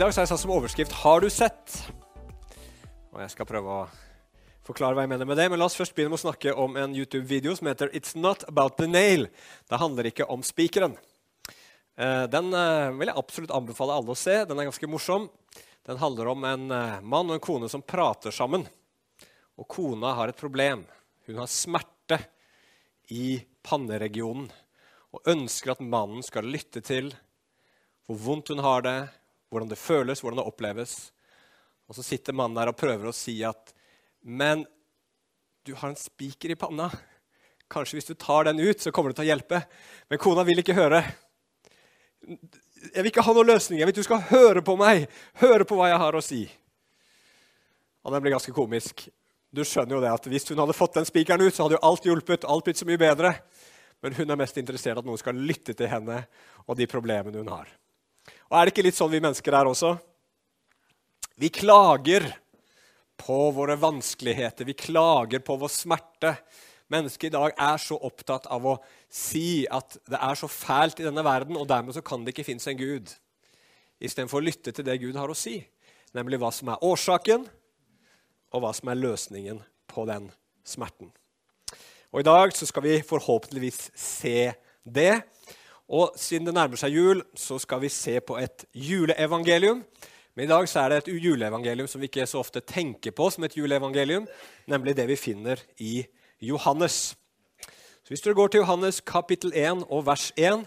Dag så har jeg satt som overskrift 'Har du sett?' Og jeg skal prøve å forklare hva jeg mener med det. Men la oss først begynne med å snakke om en YouTube-video som heter 'It's Not About The Nail'. Det handler ikke om spikeren. Uh, den uh, vil jeg absolutt anbefale alle å se. Den er ganske morsom. Den handler om en uh, mann og en kone som prater sammen. Og kona har et problem. Hun har smerte i panneregionen og ønsker at mannen skal lytte til hvor vondt hun har det, hvordan det føles, hvordan det oppleves. Og så sitter mannen der og prøver å si at Men du har en spiker i panna. Kanskje hvis du tar den ut, så kommer det til å hjelpe. Men kona vil ikke høre. Jeg vil ikke ha noen løsning. Jeg vil at du skal høre på meg. Høre på hva jeg har å si. Og det blir ganske komisk. Du skjønner jo det at Hvis hun hadde fått den spikeren ut, så hadde jo alt hjulpet. alt blitt så mye bedre. Men hun er mest interessert i at noen skal lytte til henne og de problemene hun har. Og Er det ikke litt sånn vi mennesker er også? Vi klager på våre vanskeligheter. Vi klager på vår smerte. Mennesket i dag er så opptatt av å si at det er så fælt i denne verden, og dermed så kan det ikke finnes en Gud, istedenfor å lytte til det Gud har å si, nemlig hva som er årsaken, og hva som er løsningen på den smerten. Og I dag så skal vi forhåpentligvis se det. Og siden det nærmer seg jul, så skal vi se på et juleevangelium. Men i dag så er det et juleevangelium som vi ikke så ofte tenker på som et juleevangelium, nemlig det vi finner i Johannes. Så Hvis dere går til Johannes kapittel 1 og vers 1,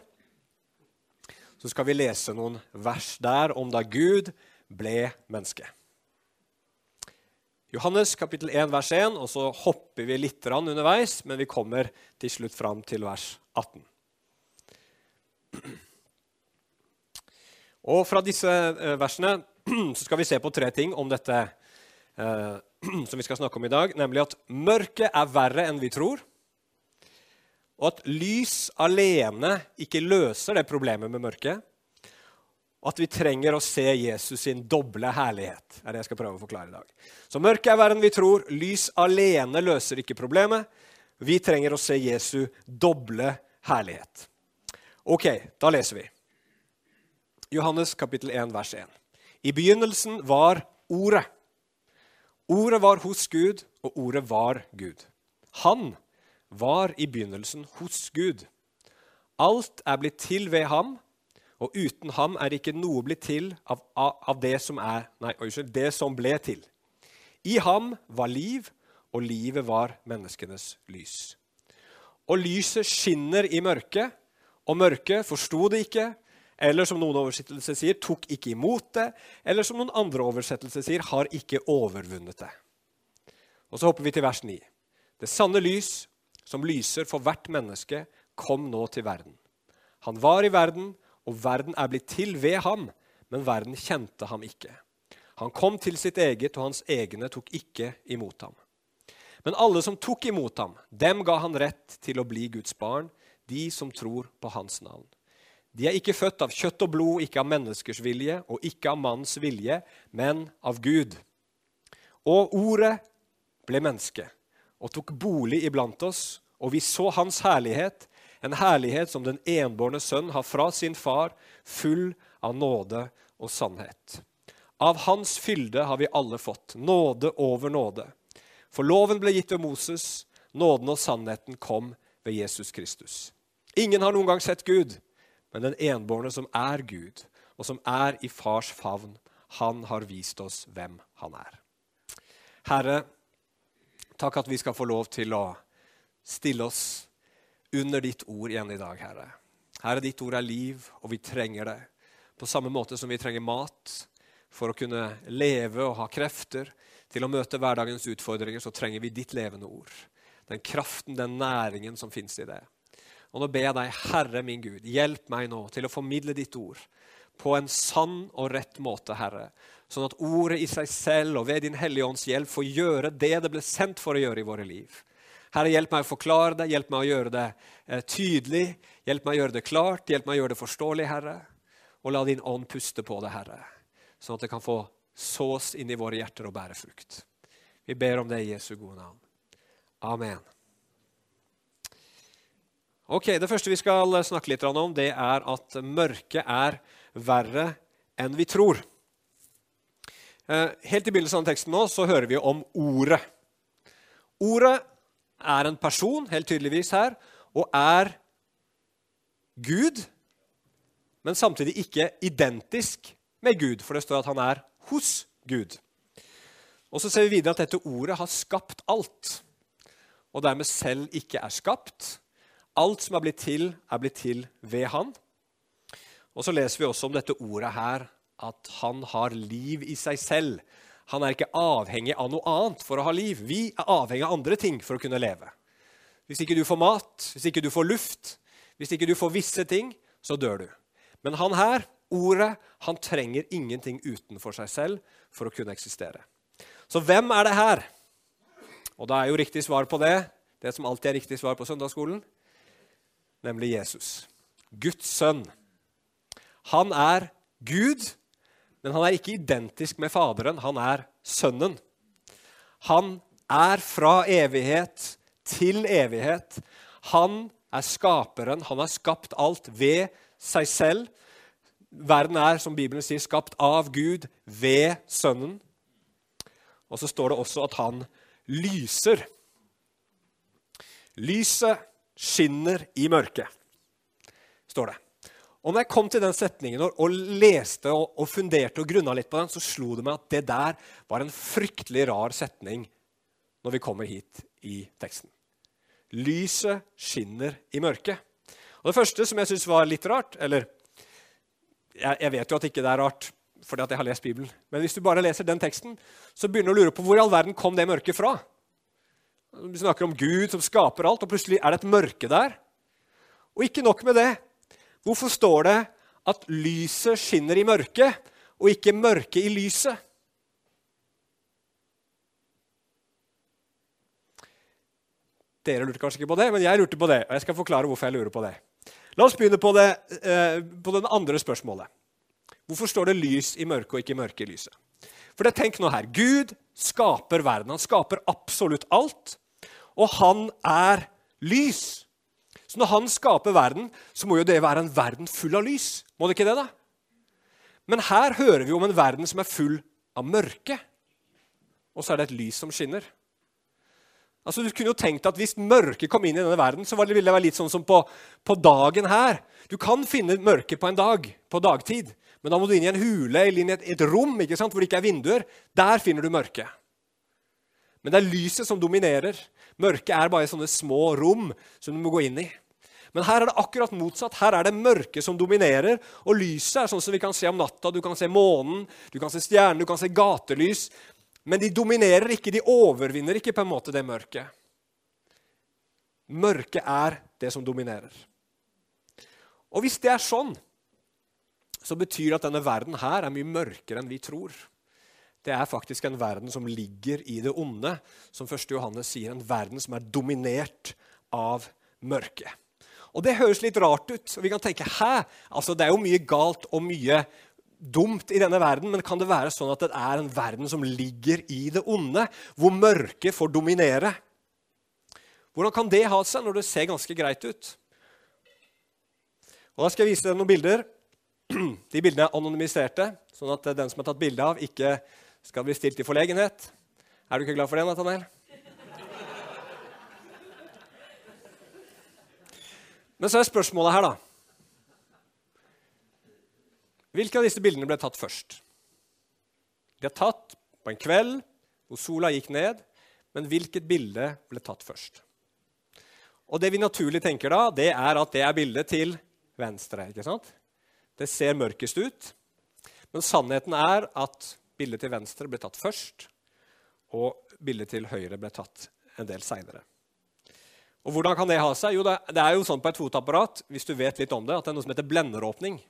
så skal vi lese noen vers der om da Gud ble menneske. Johannes kapittel 1, vers 1, og så hopper vi litt underveis, men vi kommer til slutt fram til vers 18. Og Fra disse eh, versene så skal vi se på tre ting om dette eh, som vi skal snakke om i dag, nemlig at mørket er verre enn vi tror, og at lys alene ikke løser det problemet med mørket, og at vi trenger å se Jesus sin doble herlighet. er det jeg skal prøve å forklare i dag. Så mørket er verre enn vi tror. Lys alene løser ikke problemet. Vi trenger å se Jesu doble herlighet. Ok, da leser vi. Johannes kapittel 1, vers 1. I begynnelsen var Ordet. Ordet var hos Gud, og ordet var Gud. Han var i begynnelsen hos Gud. Alt er blitt til ved ham, og uten ham er ikke noe blitt til av, av det, som er, nei, unnskyld, det som ble til. I ham var liv, og livet var menneskenes lys. Og lyset skinner i mørket, og mørket forsto det ikke, eller som noen oversettelser sier, tok ikke imot det, eller som noen andre oversettelser sier, har ikke overvunnet det. Og Så hopper vi til vers 9. Det sanne lys, som lyser for hvert menneske, kom nå til verden. Han var i verden, og verden er blitt til ved ham, men verden kjente ham ikke. Han kom til sitt eget, og hans egne tok ikke imot ham. Men alle som tok imot ham, dem ga han rett til å bli Guds barn, de som tror på hans navn. De er ikke født av kjøtt og blod, ikke av menneskers vilje og ikke av manns vilje, men av Gud. Og ordet ble menneske og tok bolig iblant oss, og vi så hans herlighet, en herlighet som den enbårne sønn har fra sin far, full av nåde og sannhet. Av hans fylde har vi alle fått, nåde over nåde. For loven ble gitt ved Moses, nåden og sannheten kom ved Jesus Kristus. Ingen har noen gang sett Gud, men den enbårne som er Gud, og som er i fars favn, han har vist oss hvem han er. Herre, takk at vi skal få lov til å stille oss under ditt ord igjen i dag, Herre. Herre, ditt ord er liv, og vi trenger det. På samme måte som vi trenger mat for å kunne leve og ha krefter til å møte hverdagens utfordringer, så trenger vi ditt levende ord. Den kraften, den næringen som fins i det. Og Nå ber jeg deg, Herre min Gud, hjelp meg nå til å formidle ditt ord på en sann og rett måte, Herre. Sånn at ordet i seg selv og ved Din Hellige Ånds hjelp får gjøre det det ble sendt for å gjøre i våre liv. Herre, hjelp meg å forklare det, hjelp meg å gjøre det eh, tydelig, hjelp meg å gjøre det klart, hjelp meg å gjøre det forståelig, Herre. Og la din ånd puste på det, Herre, sånn at det kan få sås inn i våre hjerter og bære frukt. Vi ber om det i Jesu gode navn. Amen. Ok, Det første vi skal snakke litt om, det er at mørket er verre enn vi tror. Eh, helt i begynnelsen av teksten nå så hører vi om Ordet. Ordet er en person, helt tydeligvis her, og er Gud, men samtidig ikke identisk med Gud, for det står at han er hos Gud. Og så ser vi videre at dette ordet har skapt alt, og dermed selv ikke er skapt. Alt som er blitt til, er blitt til ved han. Og så leser vi også om dette ordet her, at han har liv i seg selv. Han er ikke avhengig av noe annet for å ha liv. Vi er avhengig av andre ting for å kunne leve. Hvis ikke du får mat, hvis ikke du får luft, hvis ikke du får visse ting, så dør du. Men han her, ordet, han trenger ingenting utenfor seg selv for å kunne eksistere. Så hvem er det her? Og da er jo riktig svar på det det som alltid er riktig svar på søndagsskolen, nemlig Jesus. Guds sønn. Han er Gud, men han er ikke identisk med Faderen. Han er Sønnen. Han er fra evighet til evighet. Han er skaperen. Han har skapt alt ved seg selv. Verden er, som Bibelen sier, skapt av Gud ved Sønnen. Og så står det også at han lyser. Lyset skinner i mørket, står det. Og når jeg kom til den setningen og, leste og, og funderte og grunna litt på den, så slo det meg at det der var en fryktelig rar setning når vi kommer hit i teksten. Lyset skinner i mørket. Og Det første som jeg syns var litt rart Eller jeg, jeg, vet jo at ikke det er rart fordi at jeg har lest Bibelen, men hvis du bare leser den teksten, så begynner du å lure på hvor i all verden kom det mørket fra. Vi snakker om Gud som skaper alt, og plutselig er det et mørke der. Og ikke nok med det. Hvorfor står det at lyset skinner i mørket, og ikke mørket i lyset? Dere lurte kanskje ikke på det, men jeg lurte på det. og jeg skal forklare hvorfor jeg lurer på det. La oss begynne på det, eh, på det andre spørsmålet. Hvorfor står det lys i mørket og ikke mørke i lyset? For det, tenk nå her. Gud skaper verden. Han skaper absolutt alt. Og han er lys. Så når han skaper verden, så må jo det være en verden full av lys. Må det ikke det, da? Men her hører vi om en verden som er full av mørke. Og så er det et lys som skinner. Altså, du kunne jo tenkt at Hvis mørket kom inn i denne verden, så ville det være litt sånn som på, på dagen her. Du kan finne mørke på en dag, på dagtid, men da må du inn i en hule eller inn i et, et rom ikke sant, hvor det ikke er vinduer. Der finner du mørket. Men det er lyset som dominerer. Mørket er bare sånne små rom som du må gå inn i. Men her er det akkurat motsatt. Her er det mørket som dominerer. Og lyset er sånn som vi kan se om natta. Du kan se månen, du kan se stjernene, du kan se gatelys. Men de dominerer ikke, de overvinner ikke på en måte det mørket. Mørket er det som dominerer. Og hvis det er sånn, så betyr det at denne verden her er mye mørkere enn vi tror. Det er faktisk en verden som ligger i det onde, som 1. Johannes sier. En verden som er dominert av mørket. Og Det høres litt rart ut. og vi kan tenke, Hæ? Altså, Det er jo mye galt og mye dumt i denne verden, men kan det være sånn at det er en verden som ligger i det onde, hvor mørket får dominere? Hvordan kan det ha seg når det ser ganske greit ut? Og Da skal jeg vise deg noen bilder. De bildene er anonymiserte, sånn at den som er tatt bilde av, ikke skal bli stilt i forlegenhet. Er du ikke glad for det, Nathaniel? Men så er spørsmålet her, da. Hvilke av disse bildene ble tatt først? De er tatt på en kveld hvor sola gikk ned, men hvilket bilde ble tatt først? Og Det vi naturlig tenker da, det er at det er bildet til venstre. ikke sant? Det ser mørkest ut, men sannheten er at bildet til venstre ble tatt først, og bildet til høyre ble tatt en del seinere. Og hvordan kan det ha seg? Jo, det er jo sånn på et fotoapparat hvis du vet litt om det, at det er noe som heter blenderåpning.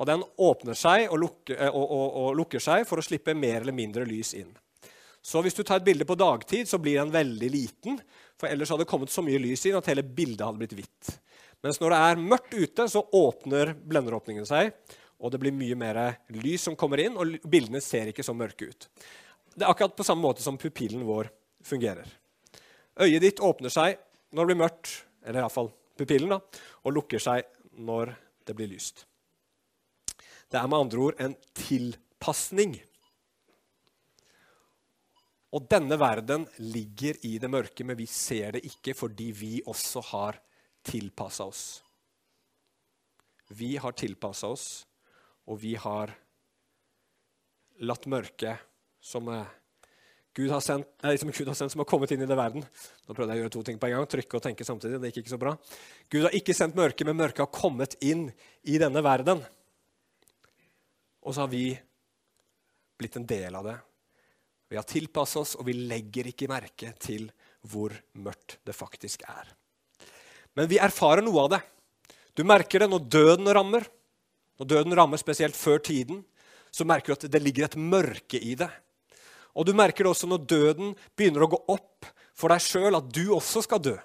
Og Den åpner seg og lukker, eh, og, og, og lukker, seg for å slippe mer eller mindre lys inn. Så hvis du tar et bilde på dagtid, så blir den veldig liten. For ellers hadde det kommet så mye lys inn at hele bildet hadde blitt hvitt. Mens når det er mørkt ute, så åpner blenderåpningen seg, og det blir mye mer lys som kommer inn, og bildene ser ikke så mørke ut. Det er akkurat på samme måte som pupillen vår fungerer. Øyet ditt åpner seg når det blir mørkt, eller iallfall pupillen, da, og lukker seg når det blir lyst. Det er med andre ord en tilpasning. Og denne verden ligger i det mørke, men vi ser det ikke fordi vi også har tilpassa oss. Vi har tilpassa oss, og vi har latt mørket som Gud har, sendt, nei, som Gud har sendt, som har kommet inn i det verden. Nå prøvde jeg å gjøre to ting på en gang, trykke og tenke samtidig. Det gikk ikke så bra. Gud har ikke sendt mørket, men mørket har kommet inn i denne verden. Og så har vi blitt en del av det. Vi har tilpassa oss, og vi legger ikke merke til hvor mørkt det faktisk er. Men vi erfarer noe av det. Du merker det når døden rammer. Når døden rammer spesielt før tiden, så merker du at det ligger et mørke i det. Og du merker det også når døden begynner å gå opp for deg sjøl, at du også skal dø.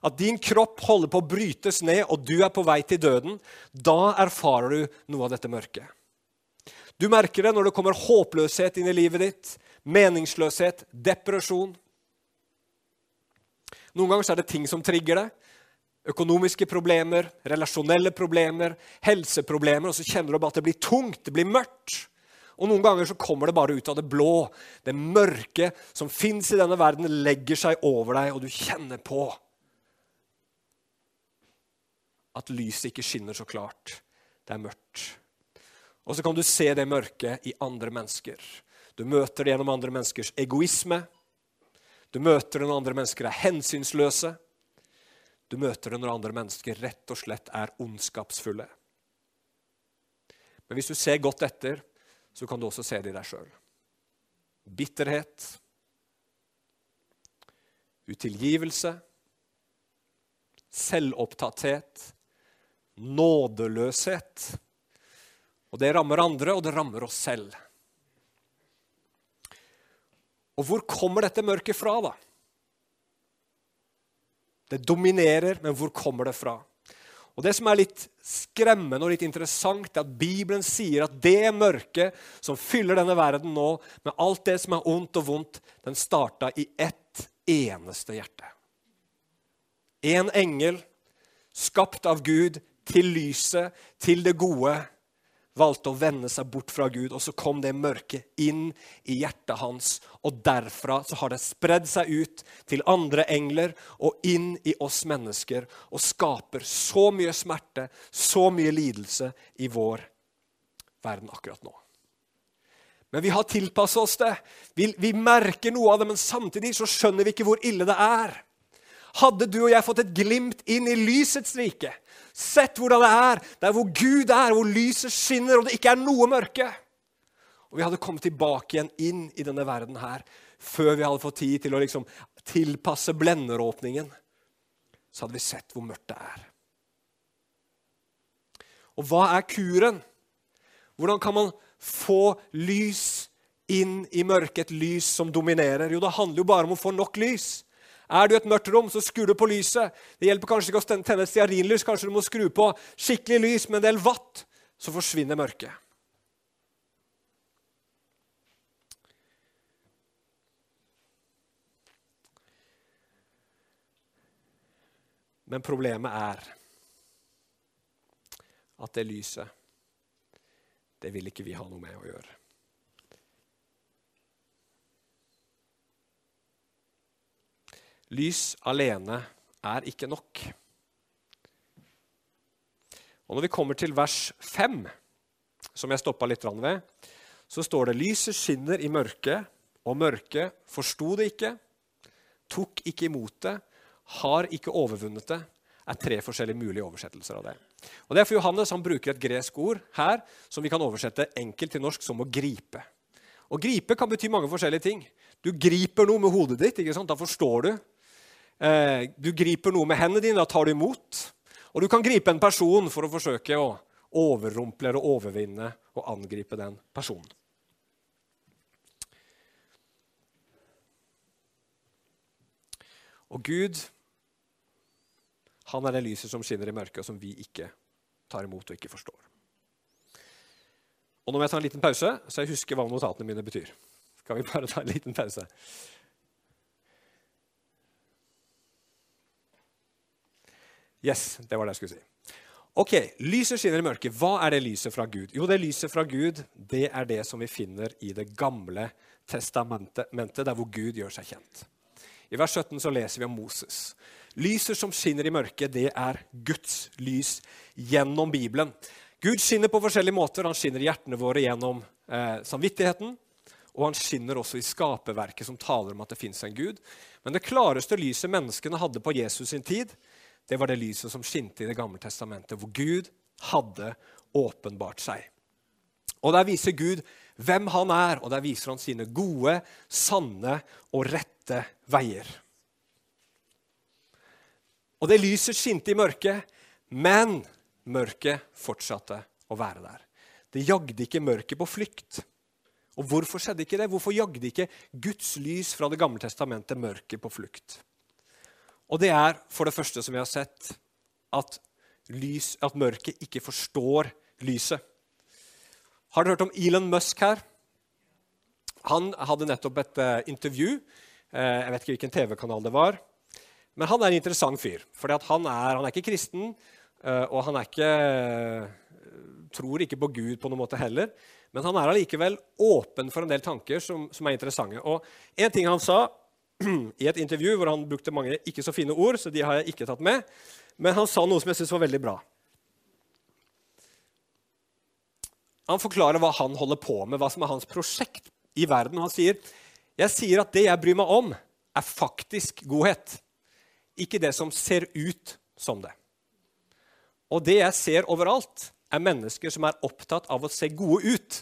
At din kropp holder på å brytes ned, og du er på vei til døden. Da erfarer du noe av dette mørket. Du merker det når det kommer håpløshet inn i livet ditt, meningsløshet, depresjon. Noen ganger er det ting som trigger det. Økonomiske problemer, relasjonelle problemer, helseproblemer. Og så kjenner du bare at det blir tungt, det blir mørkt. Og noen ganger så kommer det bare ut av det blå. Det mørke som fins i denne verden, legger seg over deg, og du kjenner på at lyset ikke skinner så klart. Det er mørkt. Og så kan du se det mørket i andre mennesker. Du møter det gjennom andre menneskers egoisme. Du møter det når andre mennesker er hensynsløse. Du møter det når andre mennesker rett og slett er ondskapsfulle. Men hvis du ser godt etter, så kan du også se det i deg sjøl. Bitterhet, utilgivelse, selvopptatthet, nådeløshet. Og det rammer andre, og det rammer oss selv. Og hvor kommer dette mørket fra, da? Det dominerer, men hvor kommer det fra? Og Det som er litt skremmende og litt interessant, er at Bibelen sier at det mørket som fyller denne verden nå, med alt det som er ondt og vondt, den starta i ett eneste hjerte. En engel, skapt av Gud, til lyset, til det gode, valgte å vende seg bort fra Gud, og så kom det mørket inn i hjertet hans. Og derfra så har det spredd seg ut til andre engler og inn i oss mennesker og skaper så mye smerte, så mye lidelse i vår verden akkurat nå. Men vi har tilpassa oss det. Vi, vi merker noe av det, men samtidig så skjønner vi ikke hvor ille det er. Hadde du og jeg fått et glimt inn i lysets rike, sett hvordan det er, der hvor Gud er, hvor lyset skinner, og det ikke er noe mørke Og vi hadde kommet tilbake igjen inn i denne verden her før vi hadde fått tid til å liksom tilpasse blenderåpningen, så hadde vi sett hvor mørkt det er. Og hva er kuren? Hvordan kan man få lys inn i mørket, et lys som dominerer? Jo, det handler jo bare om å få nok lys. Er du i et mørkt rom, så skrur du på lyset. Det hjelper kanskje ikke å tenne et stearinlys. Kanskje du må skru på skikkelig lys med en del watt, så forsvinner mørket. Men problemet er at det lyset, det vil ikke vi ha noe med å gjøre. Lys alene er ikke nok. Og Når vi kommer til vers 5, som jeg stoppa litt ved, så står det lyset skinner i mørket, og mørket forsto det ikke, tok ikke imot det, har ikke overvunnet det, er tre forskjellige mulige oversettelser av det. Og det er for Johannes han bruker et gresk ord her som vi kan oversette enkelt til norsk som å gripe. Å gripe kan bety mange forskjellige ting. Du griper noe med hodet ditt. ikke sant? Da forstår du du griper noe med hendene dine, da tar du imot. Og du kan gripe en person for å forsøke å overrumple eller overvinne og angripe den personen. Og Gud, han er det lyset som skinner i mørket, og som vi ikke tar imot og ikke forstår. Og Nå må jeg ta en liten pause, så jeg husker hva notatene mine betyr. Skal vi bare ta en liten pause? Yes, det var det jeg skulle si. Ok, Lyset skinner i mørket. Hva er det lyset fra Gud? Jo, det lyset fra Gud det er det som vi finner i Det gamle testamentet, der hvor Gud gjør seg kjent. I vers 17 så leser vi om Moses. Lyset som skinner i mørket, det er Guds lys gjennom Bibelen. Gud skinner på forskjellige måter. Han skinner i hjertene våre gjennom eh, samvittigheten. Og han skinner også i skaperverket, som taler om at det fins en Gud. Men det klareste lyset menneskene hadde på Jesus sin tid, det var det lyset som skinte i Det gamle testamentet, hvor Gud hadde åpenbart seg. Og Der viser Gud hvem han er, og der viser han sine gode, sanne og rette veier. Og det lyset skinte i mørket, men mørket fortsatte å være der. Det jagde ikke mørket på flukt. Og hvorfor skjedde ikke det? Hvorfor jagde ikke Guds lys fra Det gamle testamentet mørket på flukt? Og det er for det første, som vi har sett, at, lys, at mørket ikke forstår lyset. Har dere hørt om Elon Musk her? Han hadde nettopp et uh, intervju. Uh, jeg vet ikke hvilken TV-kanal det var. Men han er en interessant fyr. For han, han, er ikke kristen, uh, og han ikke, tror ikke på Gud på noen måte heller. Men han er allikevel åpen for en del tanker som, som er interessante. Og en ting han sa i et intervju hvor han brukte mange ikke så fine ord, så de har jeg ikke tatt med, men han sa noe som jeg syns var veldig bra. Han forklarer hva han holder på med, hva som er hans prosjekt i verden. Han sier jeg sier at det jeg bryr meg om, er faktisk godhet, ikke det som ser ut som det. Og det jeg ser overalt, er mennesker som er opptatt av å se gode ut,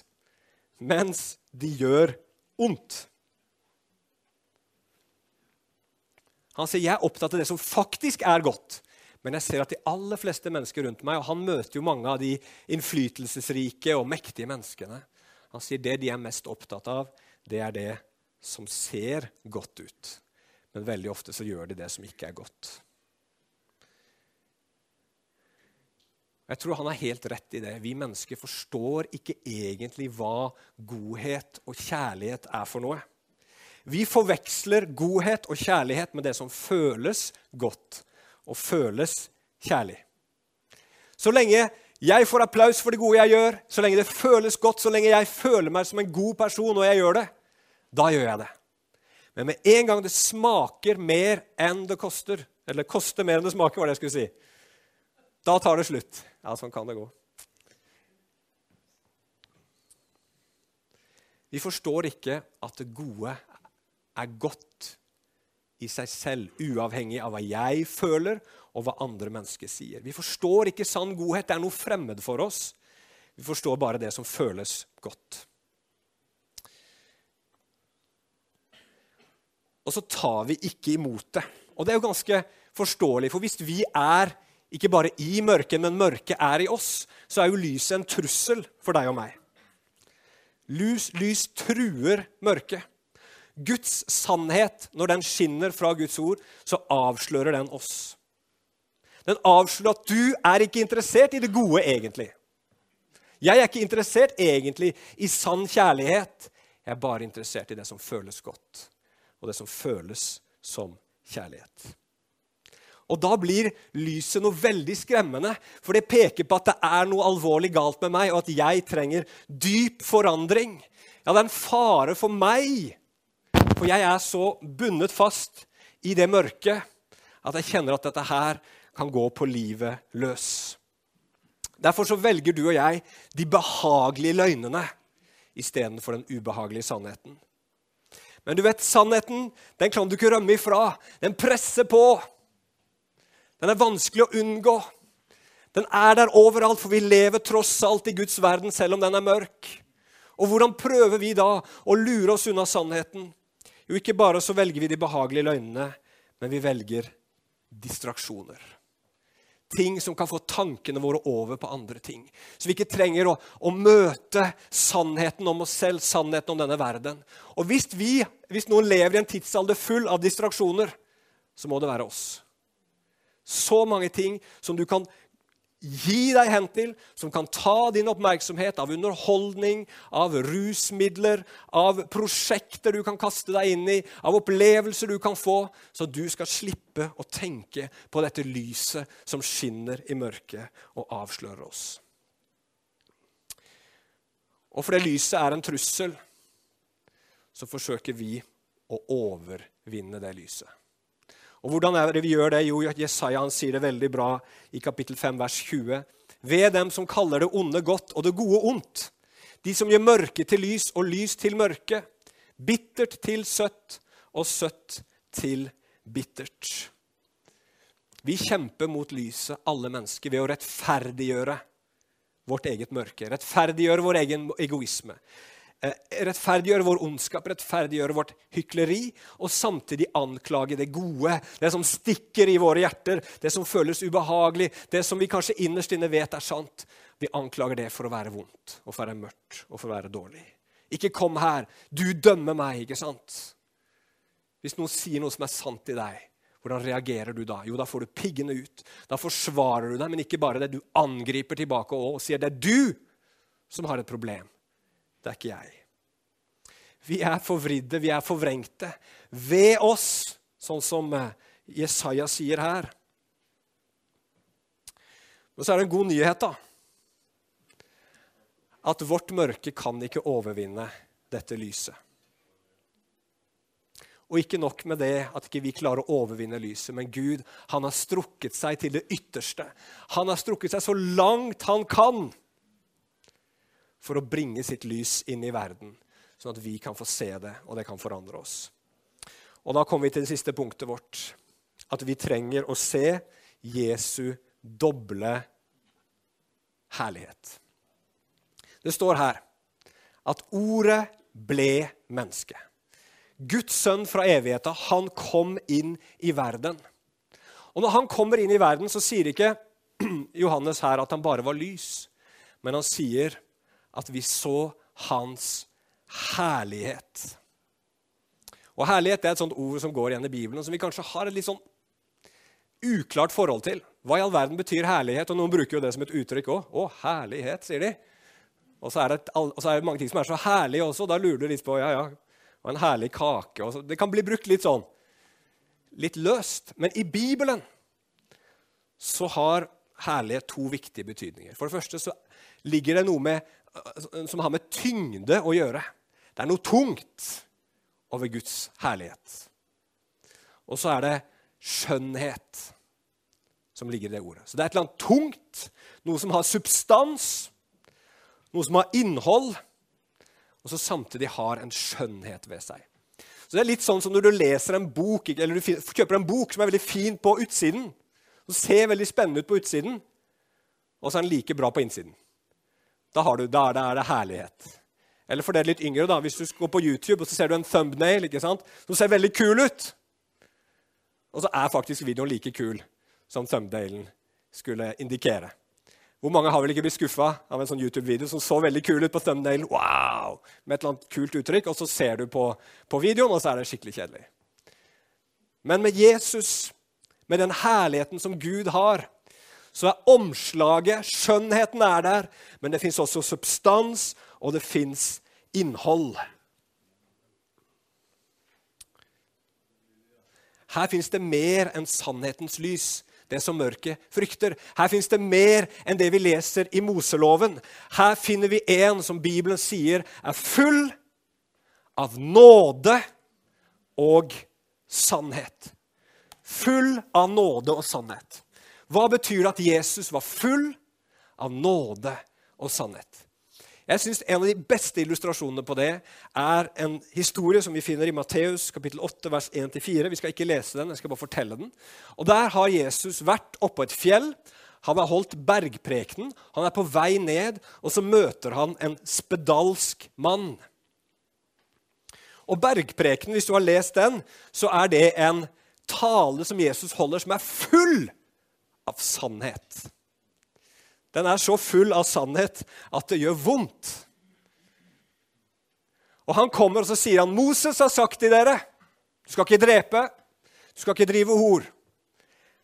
mens de gjør ondt. Han sier jeg er opptatt av det som faktisk er godt. Men jeg ser at de aller fleste mennesker rundt meg, og han møter jo mange av de innflytelsesrike og mektige menneskene, han sier det de er mest opptatt av, det er det som ser godt ut. Men veldig ofte så gjør de det som ikke er godt. Jeg tror han har helt rett i det. Vi mennesker forstår ikke egentlig hva godhet og kjærlighet er for noe. Vi forveksler godhet og kjærlighet med det som føles godt og føles kjærlig. Så lenge jeg får applaus for det gode jeg gjør, så lenge det føles godt, så lenge jeg føler meg som en god person når jeg gjør det, da gjør jeg det. Men med en gang det smaker mer enn det koster, eller koster mer enn det smaker, var det jeg skulle si, da tar det slutt. Ja, sånn kan det gå. Vi forstår ikke at det gode er godt i seg selv, uavhengig av hva jeg føler, og hva andre mennesker sier. Vi forstår ikke sann godhet. Det er noe fremmed for oss. Vi forstår bare det som føles godt. Og så tar vi ikke imot det. Og det er jo ganske forståelig, for hvis vi er ikke bare i mørket, men mørket er i oss, så er jo lyset en trussel for deg og meg. Lys, lys truer mørket. Guds sannhet, når den skinner fra Guds ord, så avslører den oss. Den avslører at du er ikke interessert i det gode egentlig. Jeg er ikke interessert egentlig i sann kjærlighet. Jeg er bare interessert i det som føles godt, og det som føles som kjærlighet. Og Da blir lyset noe veldig skremmende, for det peker på at det er noe alvorlig galt med meg, og at jeg trenger dyp forandring. Ja, det er en fare for meg, for jeg er så bundet fast i det mørket at jeg kjenner at dette her kan gå på livet løs. Derfor så velger du og jeg de behagelige løgnene istedenfor den ubehagelige sannheten. Men du vet, sannheten den kan du ikke rømme ifra. Den presser på. Den er vanskelig å unngå. Den er der overalt, for vi lever tross alt i Guds verden, selv om den er mørk. Og hvordan prøver vi da å lure oss unna sannheten? Jo, ikke bare så velger vi de behagelige løgnene, men vi velger distraksjoner. Ting som kan få tankene våre over på andre ting. Så vi ikke trenger å, å møte sannheten om oss selv, sannheten om denne verden. Og hvis, vi, hvis noen lever i en tidsalder full av distraksjoner, så må det være oss så mange ting som du kan gi deg hen til, som kan ta din oppmerksomhet av underholdning, av rusmidler, av prosjekter du kan kaste deg inn i, av opplevelser du kan få, så du skal slippe å tenke på dette lyset som skinner i mørket og avslører oss. Og fordi lyset er en trussel, så forsøker vi å overvinne det lyset. Og Hvordan er det vi gjør det? Jo, Jesaja han sier det veldig bra i kapittel 5, vers 20. Ved dem som kaller det onde godt og det gode ondt. De som gjør mørke til lys og lys til mørke. Bittert til søtt og søtt til bittert. Vi kjemper mot lyset, alle mennesker, ved å rettferdiggjøre vårt eget mørke. Rettferdiggjøre vår egen egoisme. Eh, rettferdiggjøre vår ondskap, rettferdiggjøre vårt hykleri, og samtidig anklage det gode, det som stikker i våre hjerter, det som føles ubehagelig, det som vi kanskje innerst inne vet er sant. Vi anklager det for å være vondt og for å være mørkt og for å være dårlig. Ikke kom her, du dømmer meg, ikke sant? Hvis noen sier noe som er sant i deg, hvordan reagerer du da? Jo, da får du piggene ut. Da forsvarer du deg, men ikke bare det. Du angriper tilbake og sier det er du som har et problem. Det er ikke jeg. Vi er forvridde, vi er forvrengte. Ved oss, sånn som eh, Jesaja sier her. Men så er det en god nyhet, da. At vårt mørke kan ikke overvinne dette lyset. Og ikke nok med det at ikke vi klarer å overvinne lyset, men Gud han har strukket seg til det ytterste. Han har strukket seg så langt han kan for å bringe sitt lys inn i verden, sånn at vi kan få se det, og det kan forandre oss. Og Da kommer vi til det siste punktet vårt. At vi trenger å se Jesu doble herlighet. Det står her at ordet ble menneske. Guds sønn fra evigheta, han kom inn i verden. Og Når han kommer inn i verden, så sier ikke Johannes her at han bare var lys, men han sier at vi så hans herlighet. Og Herlighet er et sånt ord som går igjen i Bibelen, som vi kanskje har et litt sånn uklart forhold til. Hva i all verden betyr herlighet? Og Noen bruker jo det som et uttrykk òg. Å, herlighet, sier de. Og så, det, og så er det mange ting som er så herlige også. Da lurer du litt på ja, ja, og en herlig kake. Også. Det kan bli brukt litt sånn litt løst. Men i Bibelen så har herlighet to viktige betydninger. For det første så ligger det noe med som har med tyngde å gjøre. Det er noe tungt over Guds herlighet. Og så er det skjønnhet som ligger i det ordet. Så det er et eller annet tungt, noe som har substans, noe som har innhold, og som samtidig har en skjønnhet ved seg. Så Det er litt sånn som når du leser en bok, eller du kjøper en bok som er veldig fin på utsiden. Som ser veldig spennende ut på utsiden, og så er den like bra på innsiden. Da, du, da er det herlighet. Eller for dere litt yngre, da, hvis du går på YouTube og så ser du en thumbnail ikke sant? som ser veldig kul ut, og så er faktisk videoen like kul som thumbnailen skulle indikere. Hvor mange har vel ikke blitt skuffa av en sånn YouTube-video som så veldig kul ut på thumbnailen? Wow! Med et eller annet kult uttrykk, og så ser du på, på videoen, og så er det skikkelig kjedelig. Men med Jesus, med den herligheten som Gud har, så er omslaget, skjønnheten er der, men det fins også substans, og det fins innhold. Her fins det mer enn sannhetens lys, det som mørket frykter. Her fins det mer enn det vi leser i Moseloven. Her finner vi en som Bibelen sier er full av nåde og sannhet. Full av nåde og sannhet. Hva betyr det at Jesus var full av nåde og sannhet? Jeg synes En av de beste illustrasjonene på det er en historie som vi finner i Matteus kapittel 8, vers 1-4. Vi skal ikke lese den, jeg skal bare fortelle den. Og Der har Jesus vært oppå et fjell. Han har holdt bergprekenen. Han er på vei ned, og så møter han en spedalsk mann. Og Bergprekenen, hvis du har lest den, så er det en tale som Jesus holder, som er full av sannhet. Den er så full av sannhet at det gjør vondt. Og Han kommer og så sier han, 'Moses har sagt til dere:" 'Du skal ikke drepe, du skal ikke drive hor.'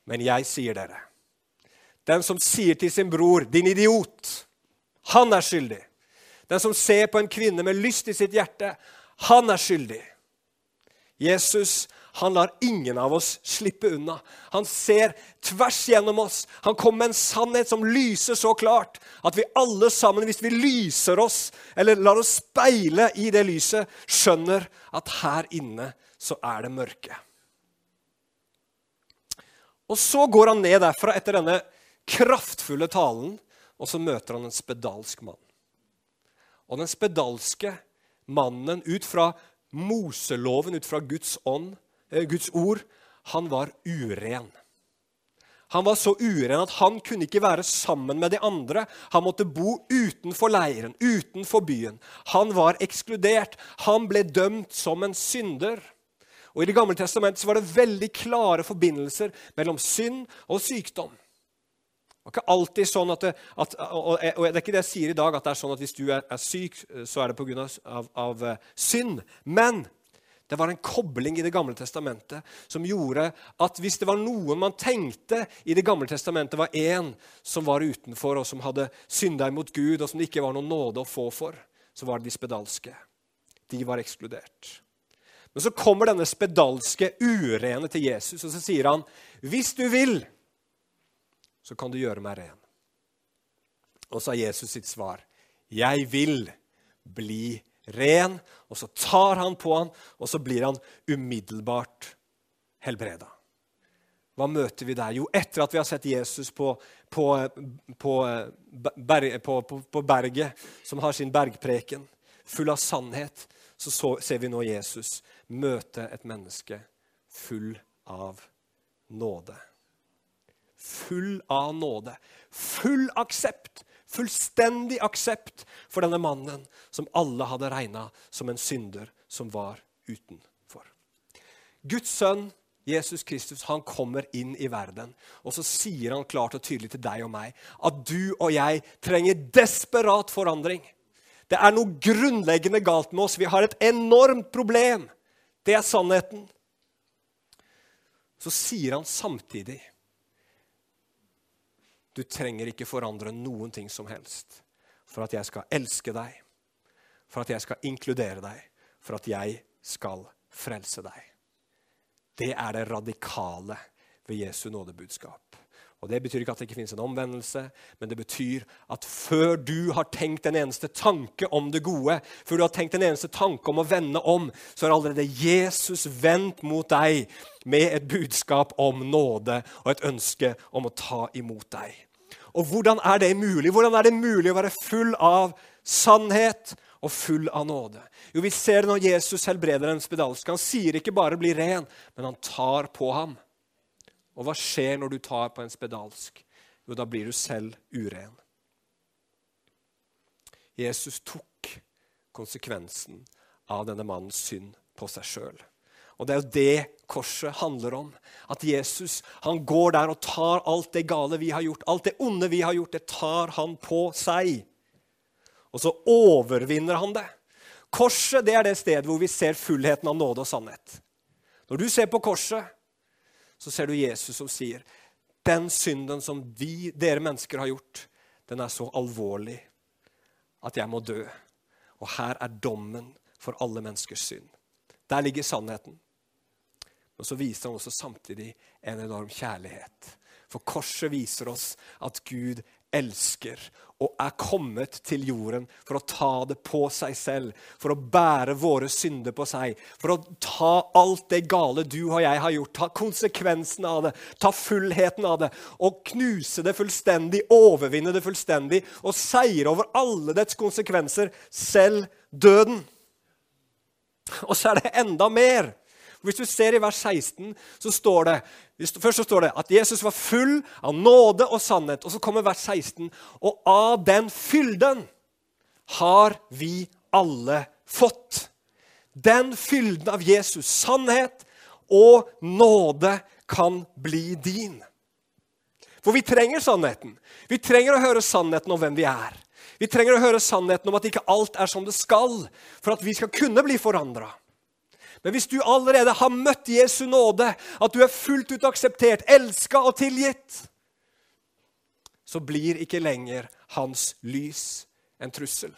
Men jeg sier dere, Den som sier til sin bror 'din idiot', han er skyldig. Den som ser på en kvinne med lyst i sitt hjerte, han er skyldig. Jesus han lar ingen av oss slippe unna. Han ser tvers gjennom oss. Han kommer med en sannhet som lyser så klart at vi alle sammen, hvis vi lyser oss, eller lar oss speile i det lyset, skjønner at her inne så er det mørke. Og så går han ned derfra etter denne kraftfulle talen, og så møter han en spedalsk mann. Og den spedalske mannen, ut fra Moseloven, ut fra Guds ånd, Guds ord, han var uren. Han var så uren at han kunne ikke være sammen med de andre. Han måtte bo utenfor leiren, utenfor byen. Han var ekskludert. Han ble dømt som en synder. Og I Det gamle testamentet var det veldig klare forbindelser mellom synd og sykdom. Det var ikke alltid sånn at, det, at og, det er ikke det jeg sier i dag, at det er sånn at hvis du er, er syk, så er det pga. Av, av av synd. Men det var en kobling i Det gamle testamentet som gjorde at hvis det var noen man tenkte i Det gamle testamentet var én som var utenfor, og som hadde synda imot Gud, og som det ikke var noen nåde å få for, så var det de spedalske. De var ekskludert. Men så kommer denne spedalske urene til Jesus, og så sier han, 'Hvis du vil, så kan du gjøre meg ren.' Og så har Jesus sitt svar, 'Jeg vil bli ren.' Ren, og så tar han på han, og så blir han umiddelbart helbreda. Hva møter vi der? Jo, etter at vi har sett Jesus på, på, på, berg, på berget, som har sin bergpreken, full av sannhet, så, så ser vi nå Jesus møte et menneske full av nåde. Full av nåde. Full aksept fullstendig aksept for denne mannen som alle hadde regna som en synder som var utenfor. Guds sønn Jesus Kristus han kommer inn i verden, og så sier han klart og tydelig til deg og meg at du og jeg trenger desperat forandring. Det er noe grunnleggende galt med oss. Vi har et enormt problem. Det er sannheten. Så sier han samtidig du trenger ikke forandre noen ting som helst for at jeg skal elske deg, for at jeg skal inkludere deg, for at jeg skal frelse deg. Det er det radikale ved Jesu nådebudskap. Og Det betyr ikke at det ikke finnes en omvendelse, men det betyr at før du har tenkt en eneste tanke om det gode, før du har tenkt en eneste tanke om å vende om, så har allerede Jesus vendt mot deg med et budskap om nåde og et ønske om å ta imot deg. Og hvordan er det mulig? Hvordan er det mulig å være full av sannhet og full av nåde? Jo, Vi ser det når Jesus helbreder en spedalsk. Han sier ikke bare 'bli ren', men han tar på ham. Og hva skjer når du tar på en spedalsk? Jo, da blir du selv uren. Jesus tok konsekvensen av denne mannens synd på seg sjøl. Og det er jo det korset handler om. At Jesus han går der og tar alt det gale vi har gjort, alt det onde vi har gjort, det tar han på seg. Og så overvinner han det. Korset det er det stedet hvor vi ser fullheten av nåde og sannhet. Når du ser på korset, så ser du Jesus som sier den synden som vi, dere mennesker har gjort, den er så alvorlig at jeg må dø. Og her er dommen for alle menneskers synd. Der ligger sannheten. Og så viser han også samtidig en enorm kjærlighet. For korset viser oss at Gud elsker og er kommet til jorden for å ta det på seg selv, for å bære våre synder på seg, for å ta alt det gale du og jeg har gjort, ta konsekvensen av det, ta fullheten av det, og knuse det fullstendig, overvinne det fullstendig og seire over alle dets konsekvenser, selv døden. Og så er det enda mer. Hvis du ser i vers 16, så står det først så står det at Jesus var full av nåde og sannhet. Og så kommer vers 16. Og av den fylden har vi alle fått. Den fylden av Jesus sannhet og nåde kan bli din. For vi trenger sannheten. Vi trenger å høre sannheten om hvem vi er. Vi trenger å høre sannheten om at ikke alt er som det skal, for at vi skal kunne bli forandra. Men hvis du allerede har møtt Jesu nåde, at du er fullt ut akseptert, elska og tilgitt, så blir ikke lenger hans lys en trussel.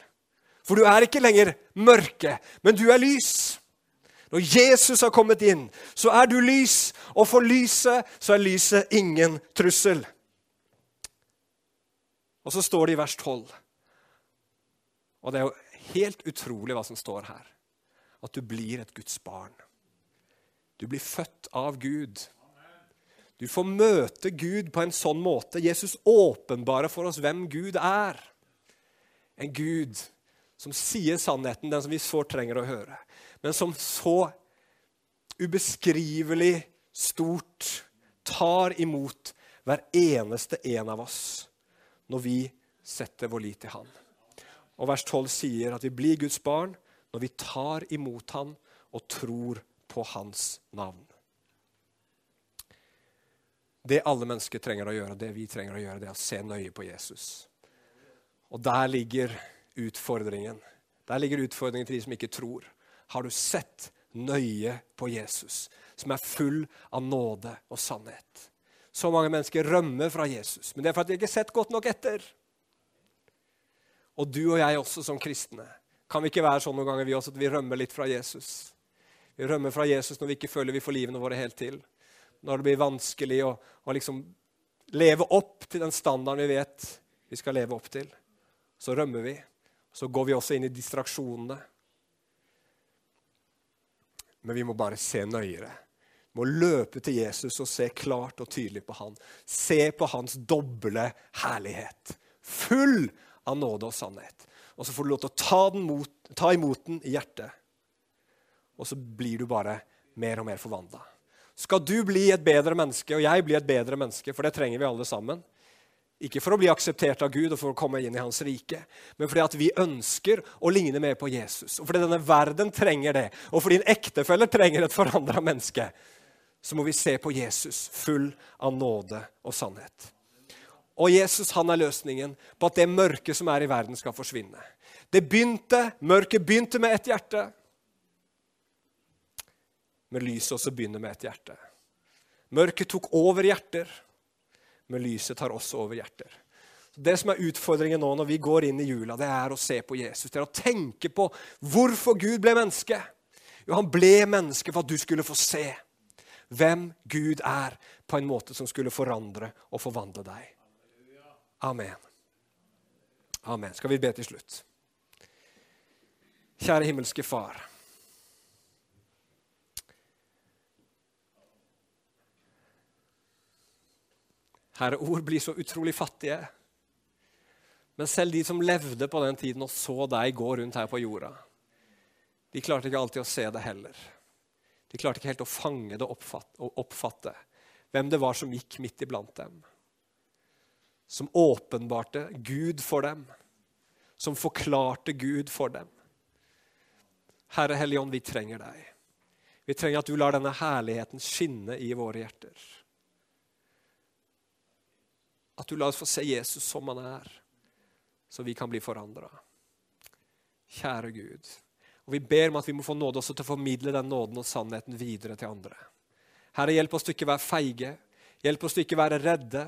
For du er ikke lenger mørke, men du er lys. Når Jesus har kommet inn, så er du lys, og for lyset så er lyset ingen trussel. Og så står det i vers 12, og det er jo helt utrolig hva som står her, at du blir et Guds barn. Du blir født av Gud. Du får møte Gud på en sånn måte. Jesus åpenbarer for oss hvem Gud er. En Gud som sier sannheten, den som vi så trenger å høre men som så ubeskrivelig stort tar imot hver eneste en av oss når vi setter vår lit til Han. Og Vers 12 sier at vi blir Guds barn når vi tar imot Han og tror på Hans navn. Det alle mennesker trenger å gjøre, det vi trenger å gjøre, det er å se nøye på Jesus. Og der ligger utfordringen. Der ligger utfordringen til de som ikke tror har du sett nøye på Jesus, som er full av nåde og sannhet. Så mange mennesker rømmer fra Jesus, men det er for at de ikke har sett godt nok etter. Og du og jeg også som kristne. Kan vi ikke være sånn noen ganger vi også at vi rømmer litt fra Jesus? Vi rømmer fra Jesus når vi ikke føler vi får livene våre helt til. Når det blir vanskelig å, å liksom leve opp til den standarden vi vet vi skal leve opp til. Så rømmer vi. Så går vi også inn i distraksjonene. Men vi må bare se nøyere. Vi må løpe til Jesus og se klart og tydelig på han. Se på hans doble herlighet. Full av nåde og sannhet. Og så får du lov til å ta, mot, ta imot den i hjertet. Og så blir du bare mer og mer forvandla. Skal du bli et bedre menneske, og jeg bli et bedre menneske, for det trenger vi alle sammen, ikke for å bli akseptert av Gud og for å komme inn i hans rike, men fordi at vi ønsker å ligne mer på Jesus. Og fordi denne verden trenger det, og fordi en ektefelle trenger et forandra menneske, så må vi se på Jesus full av nåde og sannhet. Og Jesus han er løsningen på at det mørket som er i verden, skal forsvinne. Det begynte, Mørket begynte med ett hjerte, men lyset også begynner med ett hjerte. Mørket tok over hjerter men lyset tar også over hjerter. Det som er utfordringen nå når vi går inn i jula, det er å se på Jesus. Det er å tenke på hvorfor Gud ble menneske. Jo, han ble menneske for at du skulle få se hvem Gud er, på en måte som skulle forandre og forvandle deg. Amen. Amen. Skal vi be til slutt? Kjære himmelske Far. Herre, ord blir så utrolig fattige. Men selv de som levde på den tiden og så deg gå rundt her på jorda, de klarte ikke alltid å se det heller. De klarte ikke helt å fange det og oppfatte hvem det var som gikk midt iblant dem. Som åpenbarte Gud for dem. Som forklarte Gud for dem. Herre Helligånd, vi trenger deg. Vi trenger at du lar denne herligheten skinne i våre hjerter. At du lar oss få se Jesus som han er, så vi kan bli forandra. Kjære Gud. Og Vi ber om at vi må få nåde også til å formidle den nåden og sannheten videre til andre. Herre, hjelp oss til ikke være feige, hjelp oss til ikke være redde,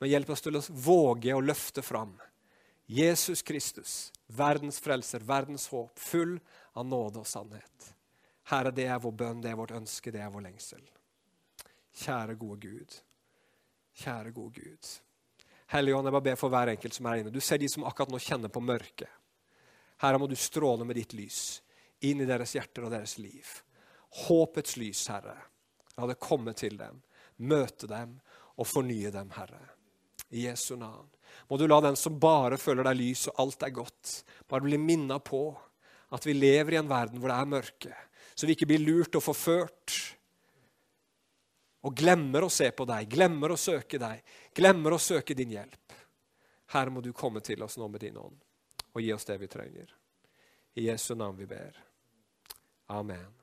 men hjelp oss til å våge å løfte fram Jesus Kristus, verdens frelser, verdens håp, full av nåde og sannhet. Herre, det er vår bønn, det er vårt ønske, det er vår lengsel. Kjære, gode Gud. Kjære, gode Gud. Hellige jeg bare ber for hver enkelt som er inne. Du ser de som akkurat nå kjenner på mørket. Herre, må du stråle med ditt lys inn i deres hjerter og deres liv. Håpets lys, Herre. La det komme til dem, møte dem og fornye dem, Herre. I Jesu navn. Må du la den som bare føler deg lys og alt er godt, bare bli minna på at vi lever i en verden hvor det er mørke, så vi ikke blir lurt og forført og glemmer å se på deg, glemmer å søke deg, glemmer å søke din hjelp. Her må du komme til oss nå med din ånd og gi oss det vi trenger. I Jesu navn vi ber. Amen.